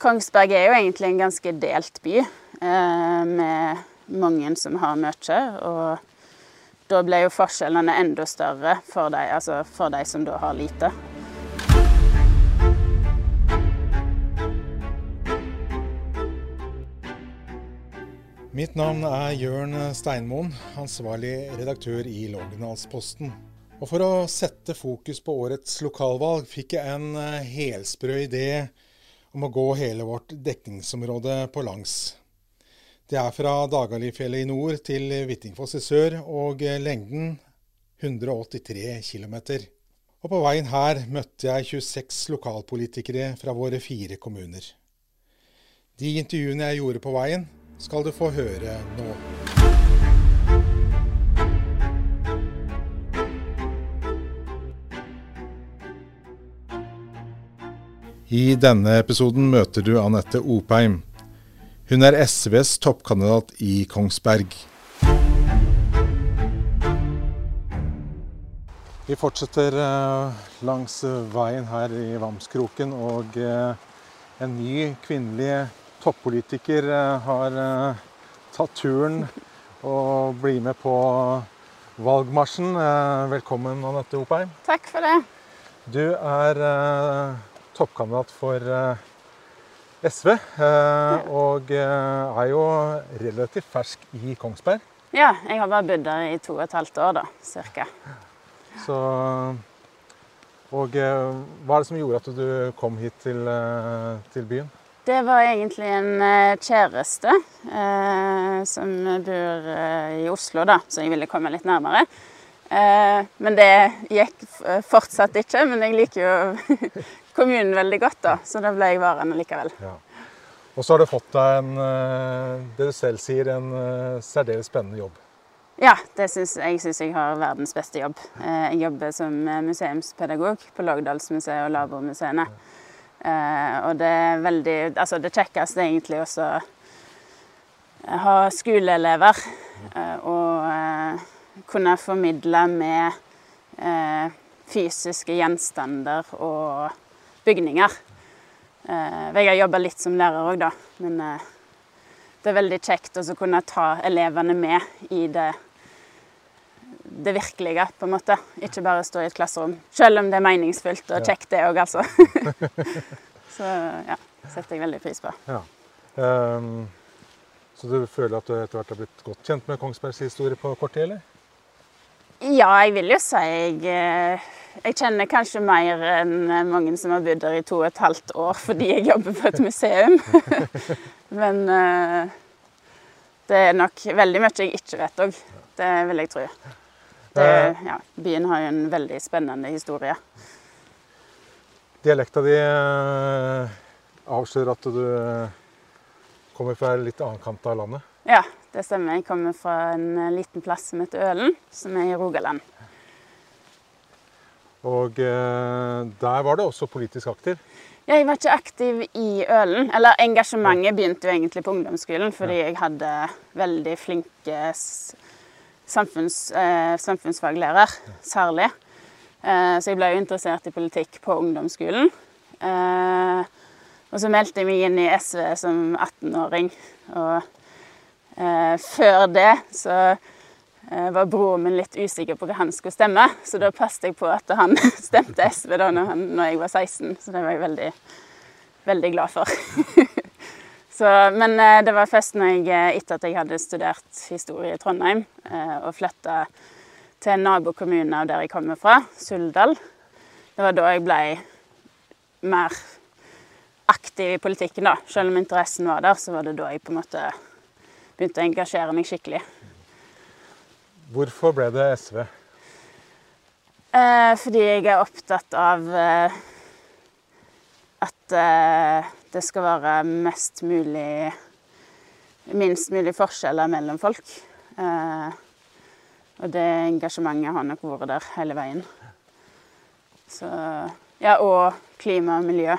Kongsberg er jo egentlig en ganske delt by, eh, med mange som har mye. Og da ble jo forskjellene enda større for de, altså for de som da har lite. Mitt navn er Jørn Steinmoen, ansvarlig redaktør i Lågendalsposten. Og For å sette fokus på årets lokalvalg fikk jeg en eh, helsprø idé om å gå hele vårt dekningsområde på langs. Det er fra Dagalifjellet i nord til Hvittingfoss i sør, og lengden 183 km. Og på veien her møtte jeg 26 lokalpolitikere fra våre fire kommuner. De intervjuene jeg gjorde på veien, skal du få høre nå. I denne episoden møter du Anette Opheim. Hun er SVs toppkandidat i Kongsberg. Vi fortsetter eh, langs veien her i Vamskroken, og eh, en ny kvinnelig toppolitiker eh, har tatt turen og blir med på valgmarsjen. Velkommen, Anette Opheim. Takk for det. Du er toppkandidat for SV, og er jo relativt fersk i Kongsberg. Ja, jeg har bare bodd der i to og et halvt år, da, cirka. Så, og hva er det som gjorde at du kom hit til, til byen? Det var egentlig en kjæreste eh, som bor eh, i Oslo, da, så jeg ville komme litt nærmere. Eh, men det gikk fortsatt ikke. Men jeg liker jo kommunen veldig godt, da, så da ble jeg værende likevel. Ja. Og så har du fått deg en, det du selv sier, en særdeles spennende jobb. Ja, det synes, jeg syns jeg har verdens beste jobb. Jeg jobber som museumspedagog på Lågdalsmuseet og Labormuseene. Og det er veldig Altså, det kjekkeste er egentlig også å ha skoleelever og kunne formidle med fysiske gjenstander og bygninger. Jeg har jobba litt som lærer òg, da. Men det er veldig kjekt å kunne ta elevene med i det det virkelige, på en måte. Ikke bare stå i et klasserom. Selv om det er meningsfullt og kjekt, det òg, altså. så ja, setter jeg veldig pris på. Ja. Um, så du føler at du etter hvert har blitt godt kjent med Kongsbergs historie på kort tid, eller? Ja, jeg vil jo si jeg, jeg kjenner kanskje mer enn mange som har bodd der i to og et halvt år fordi jeg jobber på et museum. Men uh, det er nok veldig mye jeg ikke vet òg. Det vil jeg tro. Det, ja, byen har jo en veldig spennende historie. Dialekta di avslører at du kommer fra en litt annen kant av landet? Ja, det stemmer. Jeg kommer fra en liten plass som heter Ølen, som er i Rogaland. Og der var du også politisk aktiv? Ja, Jeg var ikke aktiv i Ølen. Eller engasjementet begynte jo egentlig på ungdomsskolen, fordi jeg hadde veldig flinke samfunns, eh, samfunnsfaglærer, særlig. Eh, så jeg ble jo interessert i politikk på ungdomsskolen. Eh, og så meldte jeg meg inn i SV som 18-åring. Og før det så var broren min litt usikker på hva han skulle stemme, så da passet jeg på at han stemte SV da når, han, når jeg var 16. Så det var jeg veldig, veldig glad for. Så, men det var først når jeg, etter at jeg hadde studert historie i Trondheim og flytta til en nabokommune der jeg kommer fra, Suldal. Det var da jeg ble mer aktiv i politikken, da. Selv om interessen var der, så var det da jeg på en måte begynte å engasjere meg skikkelig. Hvorfor ble det SV? Eh, fordi jeg er opptatt av eh, at eh, det skal være mest mulig Minst mulig forskjeller mellom folk. og det engasjementet har nok vært der hele veien. Så Ja, og klima og miljø.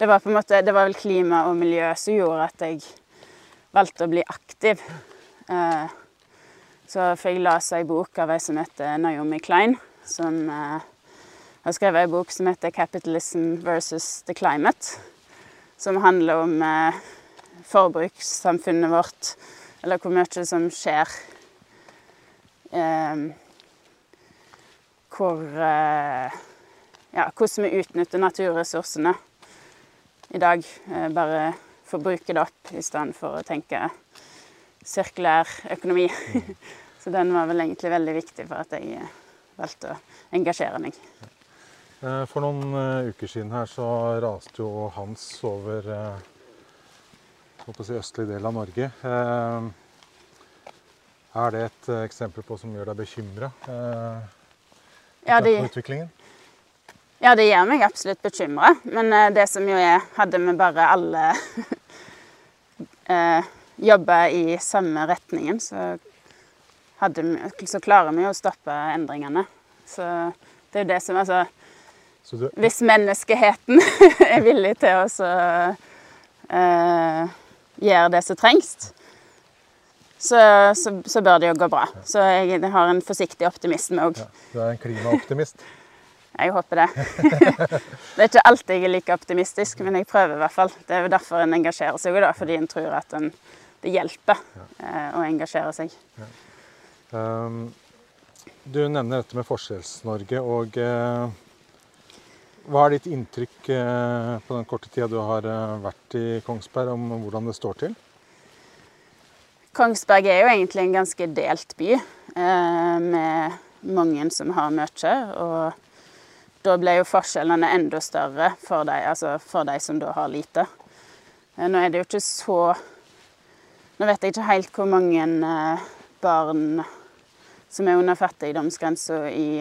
Det var måte, det var vel klima og miljø som gjorde at jeg valgte å bli aktiv. så for jeg leste ei bok av ei som heter Naomi Klein, som har skrevet en bok som heter 'Capitalism versus the Climate'. som handler om eh, forbrukssamfunnet vårt, eller hvor mye som skjer. Eh, hvor eh, Ja, hvordan vi utnytter naturressursene i dag. Eh, bare forbruke det opp i stedet for å tenke sirkulær økonomi. Så den var vel egentlig veldig viktig for at jeg eh, valgte å engasjere meg. Eh, for noen uker siden her så raste jo Hans over si østlig del av Norge. Er det et eksempel på som gjør deg bekymra ja, de, utviklingen? Ja, det gjør meg absolutt bekymra. Men det som jo er Hadde vi bare alle jobba i samme retningen, så, hadde, så klarer vi å stoppe endringene. Så det er jo det som Altså det... Hvis menneskeheten er villig til å så, uh, gjøre det som trengs, så, så, så, bør det jo gå bra. Så jeg har en forsiktig optimisme òg. Ja, du er en klimaoptimist? Jeg håper det. det er ikke alltid jeg er like optimistisk, men jeg prøver i hvert fall. Det er jo derfor en engasjerer seg, da, fordi en tror at en, det hjelper ja. å engasjere seg. Ja. Um, du nevner dette med Forskjells-Norge. og uh, hva er ditt inntrykk uh, på den korte tida du har uh, vært i Kongsberg, om hvordan det står til? Kongsberg er jo egentlig en ganske delt by, eh, med mange som har mye. Og da ble jo forskjellene enda større for de, altså for de som da har lite. Nå er det jo ikke så Nå vet jeg ikke helt hvor mange barn som er under fattigdomsgrensa i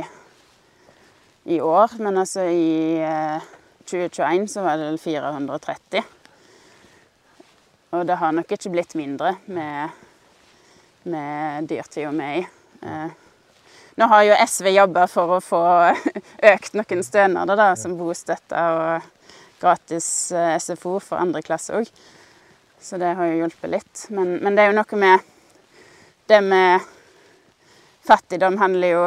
i år, men altså i eh, 2021 så var det 430. Og det har nok ikke blitt mindre med, med dyrtida vi er i. Nå har jo SV jobba for å få økt noen stønader, da, som bostøtte og gratis eh, SFO for andre klasse òg. Så det har jo hjulpet litt. Men, men det er jo noe med Det med fattigdom handler jo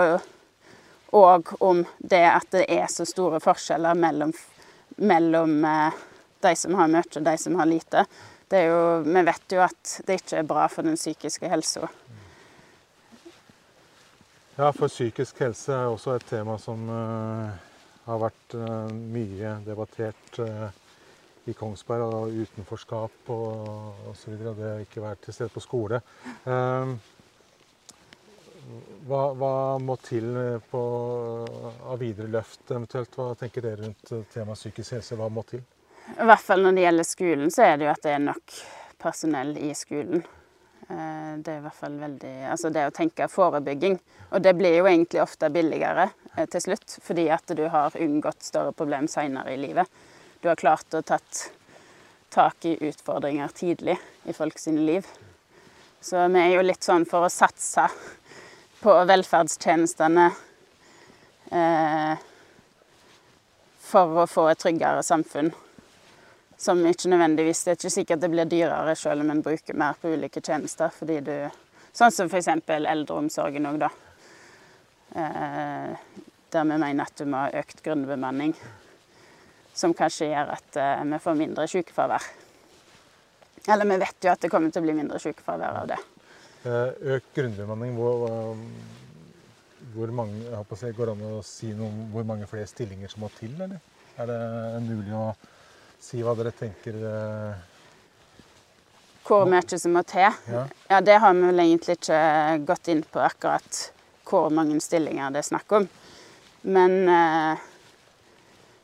òg om det at det er så store forskjeller mellom, mellom eh, de som har mye og de som har lite. Jo, vi vet jo at det ikke er bra for den psykiske helsa. Ja, for psykisk helse er også et tema som uh, har vært uh, mye debattert uh, i Kongsberg. Og utenforskap og osv. Og, det å ikke være til stede på skole. Hva, hva, må til på, av videre løft eventuelt? Hva tenker dere rundt temaet psykisk helse? Hva må til? I hvert fall når det gjelder skolen, så er det jo at det er nok personell i skolen. Eh, det er i hvert fall veldig Altså det å tenke forebygging. Og det blir jo egentlig ofte billigere eh, til slutt, fordi at du har unngått større problem seinere i livet. Du har klart å tatt tak i utfordringer tidlig i folk sine liv. Så vi er jo litt sånn for å satse på velferdstjenestene eh, for å få et tryggere samfunn. Som ikke nødvendigvis Det er ikke sikkert det blir dyrere selv om en bruker mer på ulike tjenester. fordi du, Sånn som f.eks. eldreomsorgen òg, da. Eh, der vi mener at du må ha økt grunnbemanning. Som kanskje gjør at eh, vi får mindre sykefravær. Eller vi vet jo at det kommer til å bli mindre sykefravær av det. Eh, økt grunnbemanning, hvor, hvor mange, jeg håper Går det an å si noe om hvor mange flere stillinger som må til, eller? Er det mulig å si hva dere tenker? Eh? Hvor mye som må til? Ja. ja, Det har vi vel egentlig ikke gått inn på akkurat hvor mange stillinger det er snakk om. Men eh,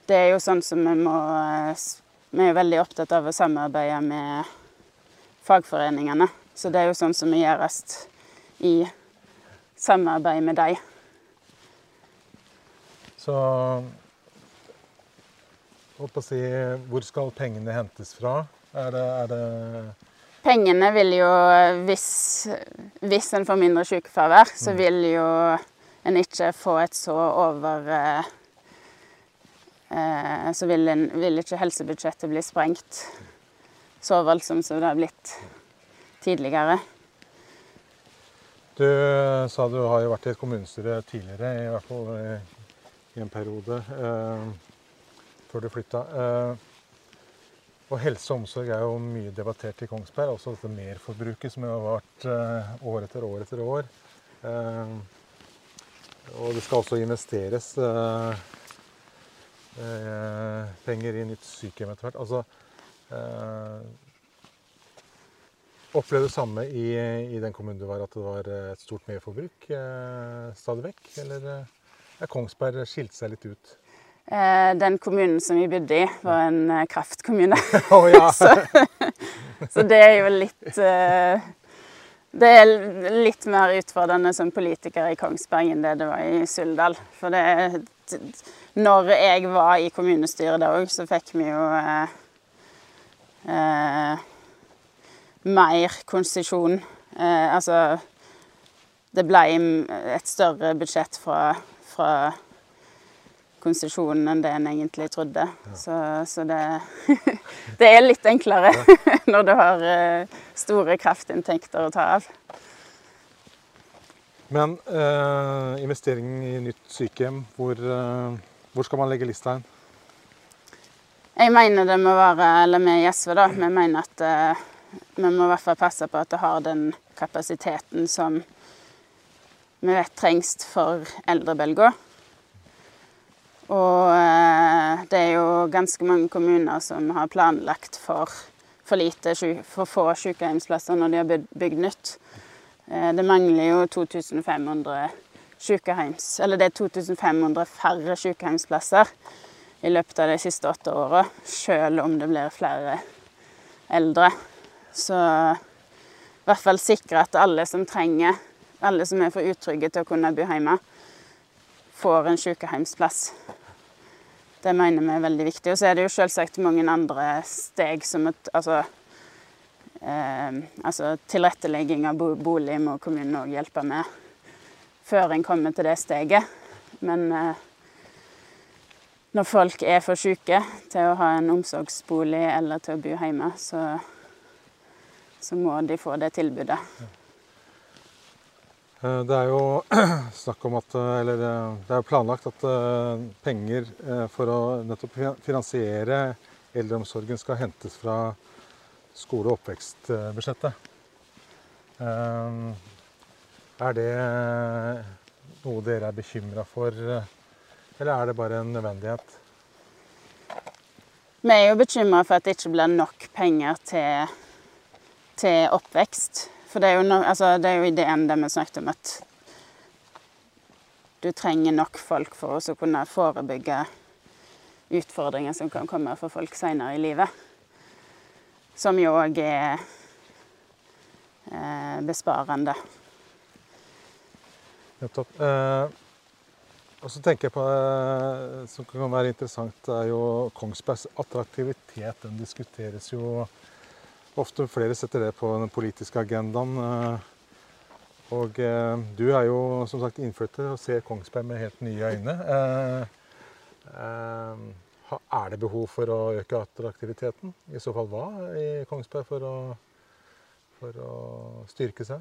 det er jo sånn som vi må Vi er jo veldig opptatt av å samarbeide med fagforeningene. Så det er jo sånn som vi gjøres i samarbeid med dem. Så holdt å si, Hvor skal pengene hentes fra? Er det, er det Pengene vil jo Hvis, hvis en får mindre sykefravær, så mm. vil jo en ikke få et så over eh, eh, Så vil, en, vil ikke helsebudsjettet bli sprengt så voldsomt som det har blitt tidligere. Du sa du har jo vært i et kommunestyre tidligere, i hvert fall i en periode, eh, før du flytta. Eh, Og helse og omsorg er jo mye debattert i Kongsberg. Også dette merforbruket som har vart uh, år etter år etter år. Uh, og det skal også investeres penger i nytt sykehjem etter hvert. Altså Opplevde det samme i, i, den kommunen du var, at det var et stort merforbruk eh, stadig vekk? Eller er Kongsberg skilt seg litt ut? Eh, den kommunen som vi bodde i, var en eh, kraftkommune. Oh, ja. så, så, det er jo litt eh, Det er litt mer utfordrende som politiker i Kongsberg enn det det var i Suldal. For det Når jeg var i kommunestyret da òg, så fikk vi jo eh, eh, mer konsesjon. Eh, altså Det ble et større budsjett fra, fra konsesjonen enn det en egentlig trodde. Ja. Så, så det, det, er litt enklere ja. når du har uh, store kraftinntekter å ta av. Men eh, investering i nytt sykehjem, hvor, eh, hvor, skal man legge lista hen? Jeg mener det må være, eller vi i SV, da, vi mener at vi må i hvert fall passe på at det har den kapasiteten som vi vet trengs for eldrebølga. Og eh, det er jo ganske mange kommuner som har planlagt for for lite, for få sykehjemsplasser når de har bygd nytt. Eh, det mangler jo 2500 sykehjems, eller det er 2500 færre sykehjemsplasser i løpet av de siste åtte åra, selv om det blir flere eldre. Så i hvert fall sikre at alle som trenger, alle som er for utrygge til å kunne bo hjemme, får en sykehjemsplass. Det mener vi er veldig viktig. Og så er det jo selvsagt mange andre steg som et Altså, eh, altså tilrettelegging av bolig må kommunen òg hjelpe med før en kommer til det steget. Men eh, når folk er for syke til å ha en omsorgsbolig eller til å bo hjemme, så, så må de få det tilbudet. Eh, det er jo snakk om at, eh, eller eh, det er planlagt at penger for å nettopp finansiere eldreomsorgen skal hentes fra skole- og oppvekstbudsjettet. Er det noe dere er bekymra for, eller er det bare en nødvendighet? Vi er jo bekymra for at det ikke blir nok penger til, til oppvekst. For det er, no, altså, det er jo ideen det vi snakket om, at du trenger nok folk for å kunne forebygge utfordringer som kan komme for folk senere i livet. Som jo òg er eh, besparende. Nettopp. Eh, og så tenker jeg på eh, som kan være interessant, er jo Kongsbergs attraktivitet. Den diskuteres jo ofte flere setter det på den politiske agendaen. Eh, og eh, du er jo som sagt innflytter og ser Kongsberg med helt nye øyne. Eh, er det behov for å øke attraktiviteten? I så fall hva i Kongsberg for å, for å styrke seg?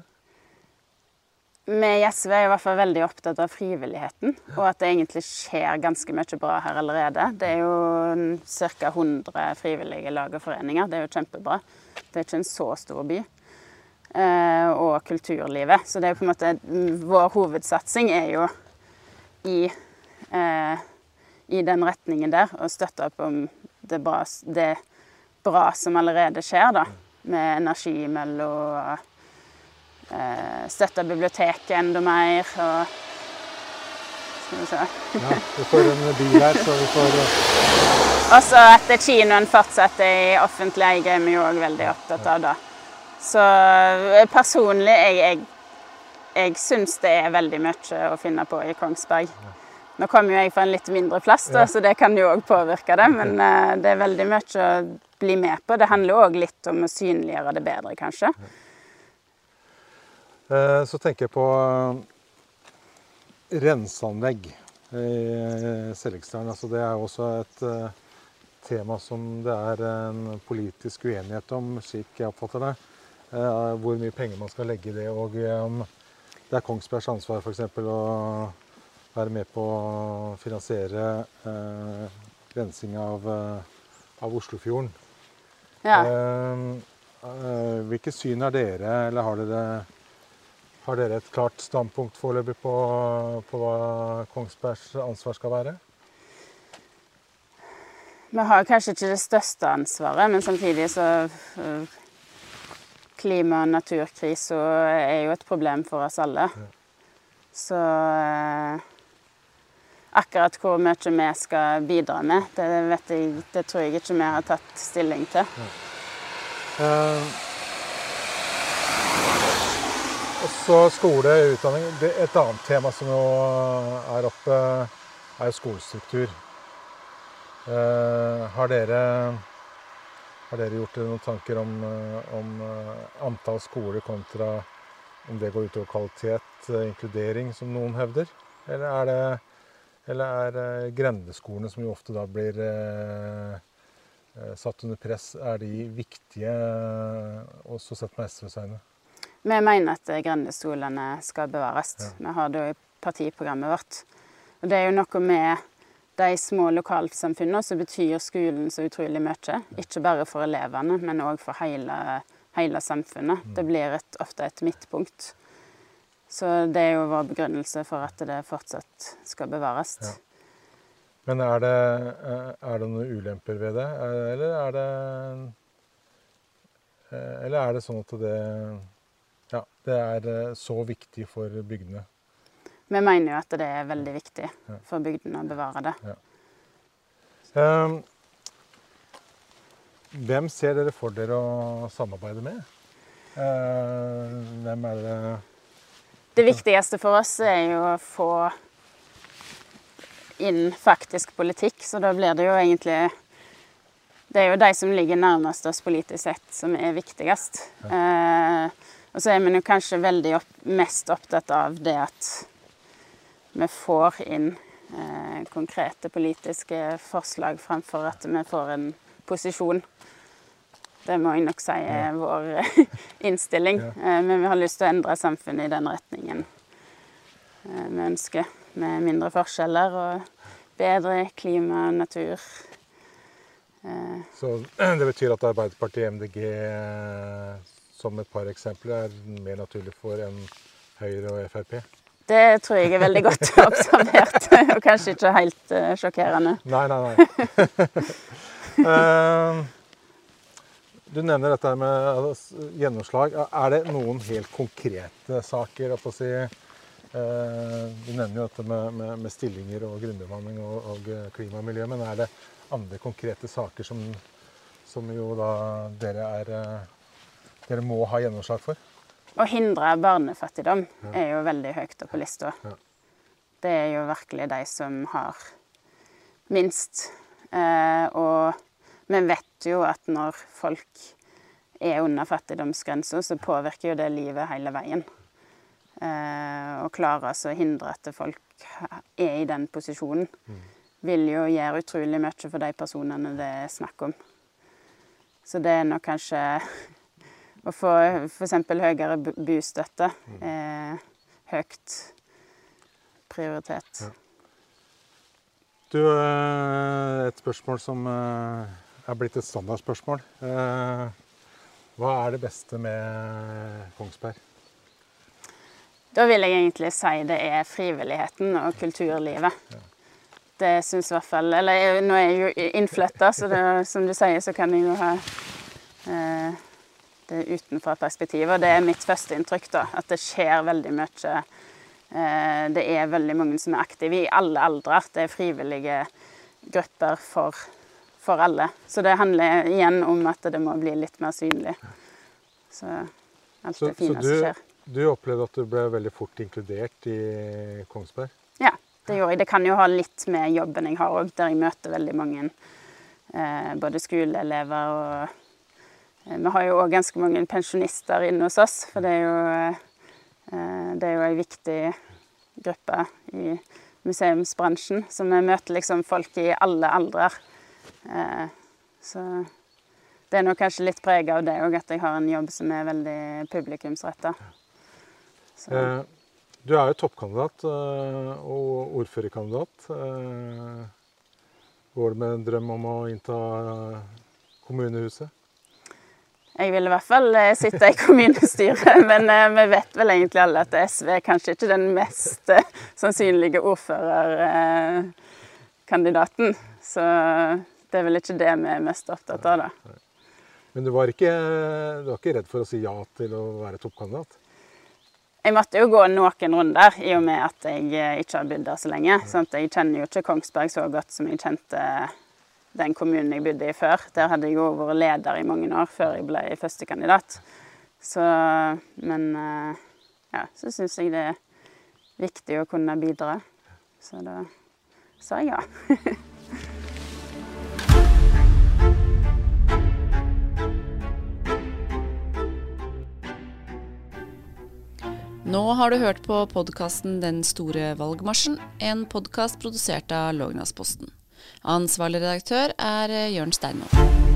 Vi i SV er i hvert fall veldig opptatt av frivilligheten, og at det egentlig skjer ganske mye bra her allerede. Det er jo ca. 100 frivillige lag og foreninger. Det er jo kjempebra. Det er ikke en så stor by. Eh, og kulturlivet. Så det er på en måte Vår hovedsatsing er jo i, eh, i den retningen der, å støtte opp om det bra, det bra som allerede skjer, da. Med energimøll og eh, støtte biblioteket enda mer. og skal vi se. ja, vi får en bil her, så vi får eh, Og så at kinoen fortsetter i offentlig eie, er vi jo òg veldig opptatt av. da. Så eh, personlig, jeg, jeg, jeg syns det er veldig mye å finne på i Kongsberg. Nå kommer jo jeg fra en litt mindre plass, da, så det kan jo òg påvirke det. Men uh, det er veldig mye å bli med på. Det handler òg litt om å synliggjøre det bedre, kanskje. Eh, så tenker jeg på eh, renseanlegg i Sellikstrand. Altså det er også et eh, tema som det er en politisk uenighet om, slik jeg oppfatter det. Hvor mye penger man skal legge i det, og om det er Kongsbergs ansvar f.eks. å være med på å finansiere rensing av, av Oslofjorden. Ja. Eh, eh, hvilke syn er dere, eller har dere, har dere et klart standpunkt foreløpig på, på hva Kongsbergs ansvar skal være? Vi har kanskje ikke det største ansvaret, men samtidig så øh, Klima- og naturkrisa er jo et problem for oss alle. Så øh, akkurat hvor mye vi skal bidra med, det, vet jeg, det tror jeg ikke vi har tatt stilling til. Ja. og så skole utdanning. Et annet tema som jo er oppe, er skolestruktur. Eh, har, dere, har dere gjort dere noen tanker om, eh, om eh, antall skoler kontra om det går utover kvalitet, eh, inkludering, som noen hevder? Eller er det eller er eh, grendeskolene, som jo ofte da blir eh, eh, satt under press, er de viktige, eh, også sett med SVs øyne? Vi mener at grendestolene skal bevares. Ja. Vi har det jo i partiprogrammet vårt. Og det er jo noe med de små lokalsamfunnene som betyr skolen så utrolig mye. Ikke bare for elevene, men òg for hele, hele samfunnet. Det blir et, ofte et midtpunkt. Så det er jo vår begrunnelse for at det fortsatt skal bevares. Ja. Men er det, eh, er det noen ulemper ved det, Er- eller er det eh, Eller er det sånn at det ja, det er eh, så viktig for bygdene? Vi mener jo at det er veldig viktig for bygdene å bevare det. Um, hvem ser dere for dere å samarbeide med? Eh, hvem er det Det viktigste for oss er jo å få inn faktisk politikk, så da blir det jo egentlig Det er jo de som ligger nærmest oss politisk sett, som er viktigst. Eh, og så er vi jo kanskje veldig opp, mest opptatt av det at vi får inn eh, konkrete politiske forslag framfor at vi får en posisjon. Det må jeg nok si er vår innstilling. Ja. Eh, Men vi har lyst til å endre samfunnet i den retningen eh, vi ønsker. Med mindre forskjeller og bedre klima og natur. Eh, Så det betyr at Arbeiderpartiet MDG eh, som et par eksempler er mer naturlig for enn Høyre og Frp? Det tror jeg er veldig godt observert, og kanskje ikke helt uh, sjokkerende. Nei, nei, nei. uh, du nevner dette med altså, gjennomslag. Er det noen helt konkrete saker? si, eh, du nevner jo dette med, med, med stillinger og grunnbemanning og, og klima og miljø, men er det andre konkrete saker som, som jo da dere er eh, dere må ha gjennomslag for? Å hindre barnefattigdom er jo veldig høyt oppe på lista. Ja. Det er jo virkelig de som har minst. Eh, og vi vet jo at når folk er under fattigdomsgrensa, så påvirker jo det livet hele veien. Eh, og altså å hindre at folk er i den posisjonen, vil jo gjøre utrolig mye for de personene det er snakk om. Så det er nok kanskje å få f.eks. høyere bostøtte er høyt prioritet. Ja. Du, eh, et spørsmål som eh, er blitt et standardspørsmål. Eh, Hva er det beste med Kongsberg? Da vil jeg egentlig si det er frivilligheten og kulturlivet. Det syns i hvert fall Eller nå er jeg jo innflytta, så det, som du sier, så kan jeg jo ha eh, det utenfra perspektiv. Og det er mitt første inntrykk, da. At det skjer veldig mye. Eh, det er veldig mange som er aktive i alle aldre. Det er frivillige grupper for, for alle. Så det handler igjen om at det må bli litt mer synlig. Så alt Så, det så fine som skjer skjer. du opplevde at du ble veldig fort inkludert i Kongsberg? Ja, det gjorde jeg. Det kan jo ha litt med jobben jeg har òg, der jeg møter veldig mange eh, både skoleelever og eh, Vi har jo òg ganske mange pensjonister inne hos oss, for det er jo eh, Det er jo ei viktig gruppe i museumsbransjen. Så vi møter liksom folk i alle aldrer. Eh, så det er nok kanskje litt prega av det òg, at jeg har en jobb som er veldig publikumsretta. Eh, du er jo toppkandidat eh, og ordførerkandidat. Eh, går det med en drøm om å innta eh, kommunehuset? Jeg vil i hvert fall eh, sitte i kommunestyret, men eh, vi vet vel egentlig alle at SV er kanskje ikke den mest eh, sannsynlige ordførerkandidaten. Så det er vel ikke det vi er mest opptatt av, da. Men du var ikke, du var ikke redd for å si ja til å være toppkandidat? Jeg måtte jo gå noen runder, i og med at jeg ikke har bodd der så lenge. Sånn jeg kjenner jo ikke Kongsberg så godt som jeg kjente den kommunen jeg bodde i før. Der hadde jeg jo vært leder i mange år før jeg ble førstekandidat. Så Men eh, ja, så syns jeg det er viktig å kunne bidra. Så da sa jeg ja. Nå har du hørt på podkasten Den store valgmarsjen, en podkast produsert av Lågnadsposten. Ansvarlig redaktør er Jørn Steinmoen.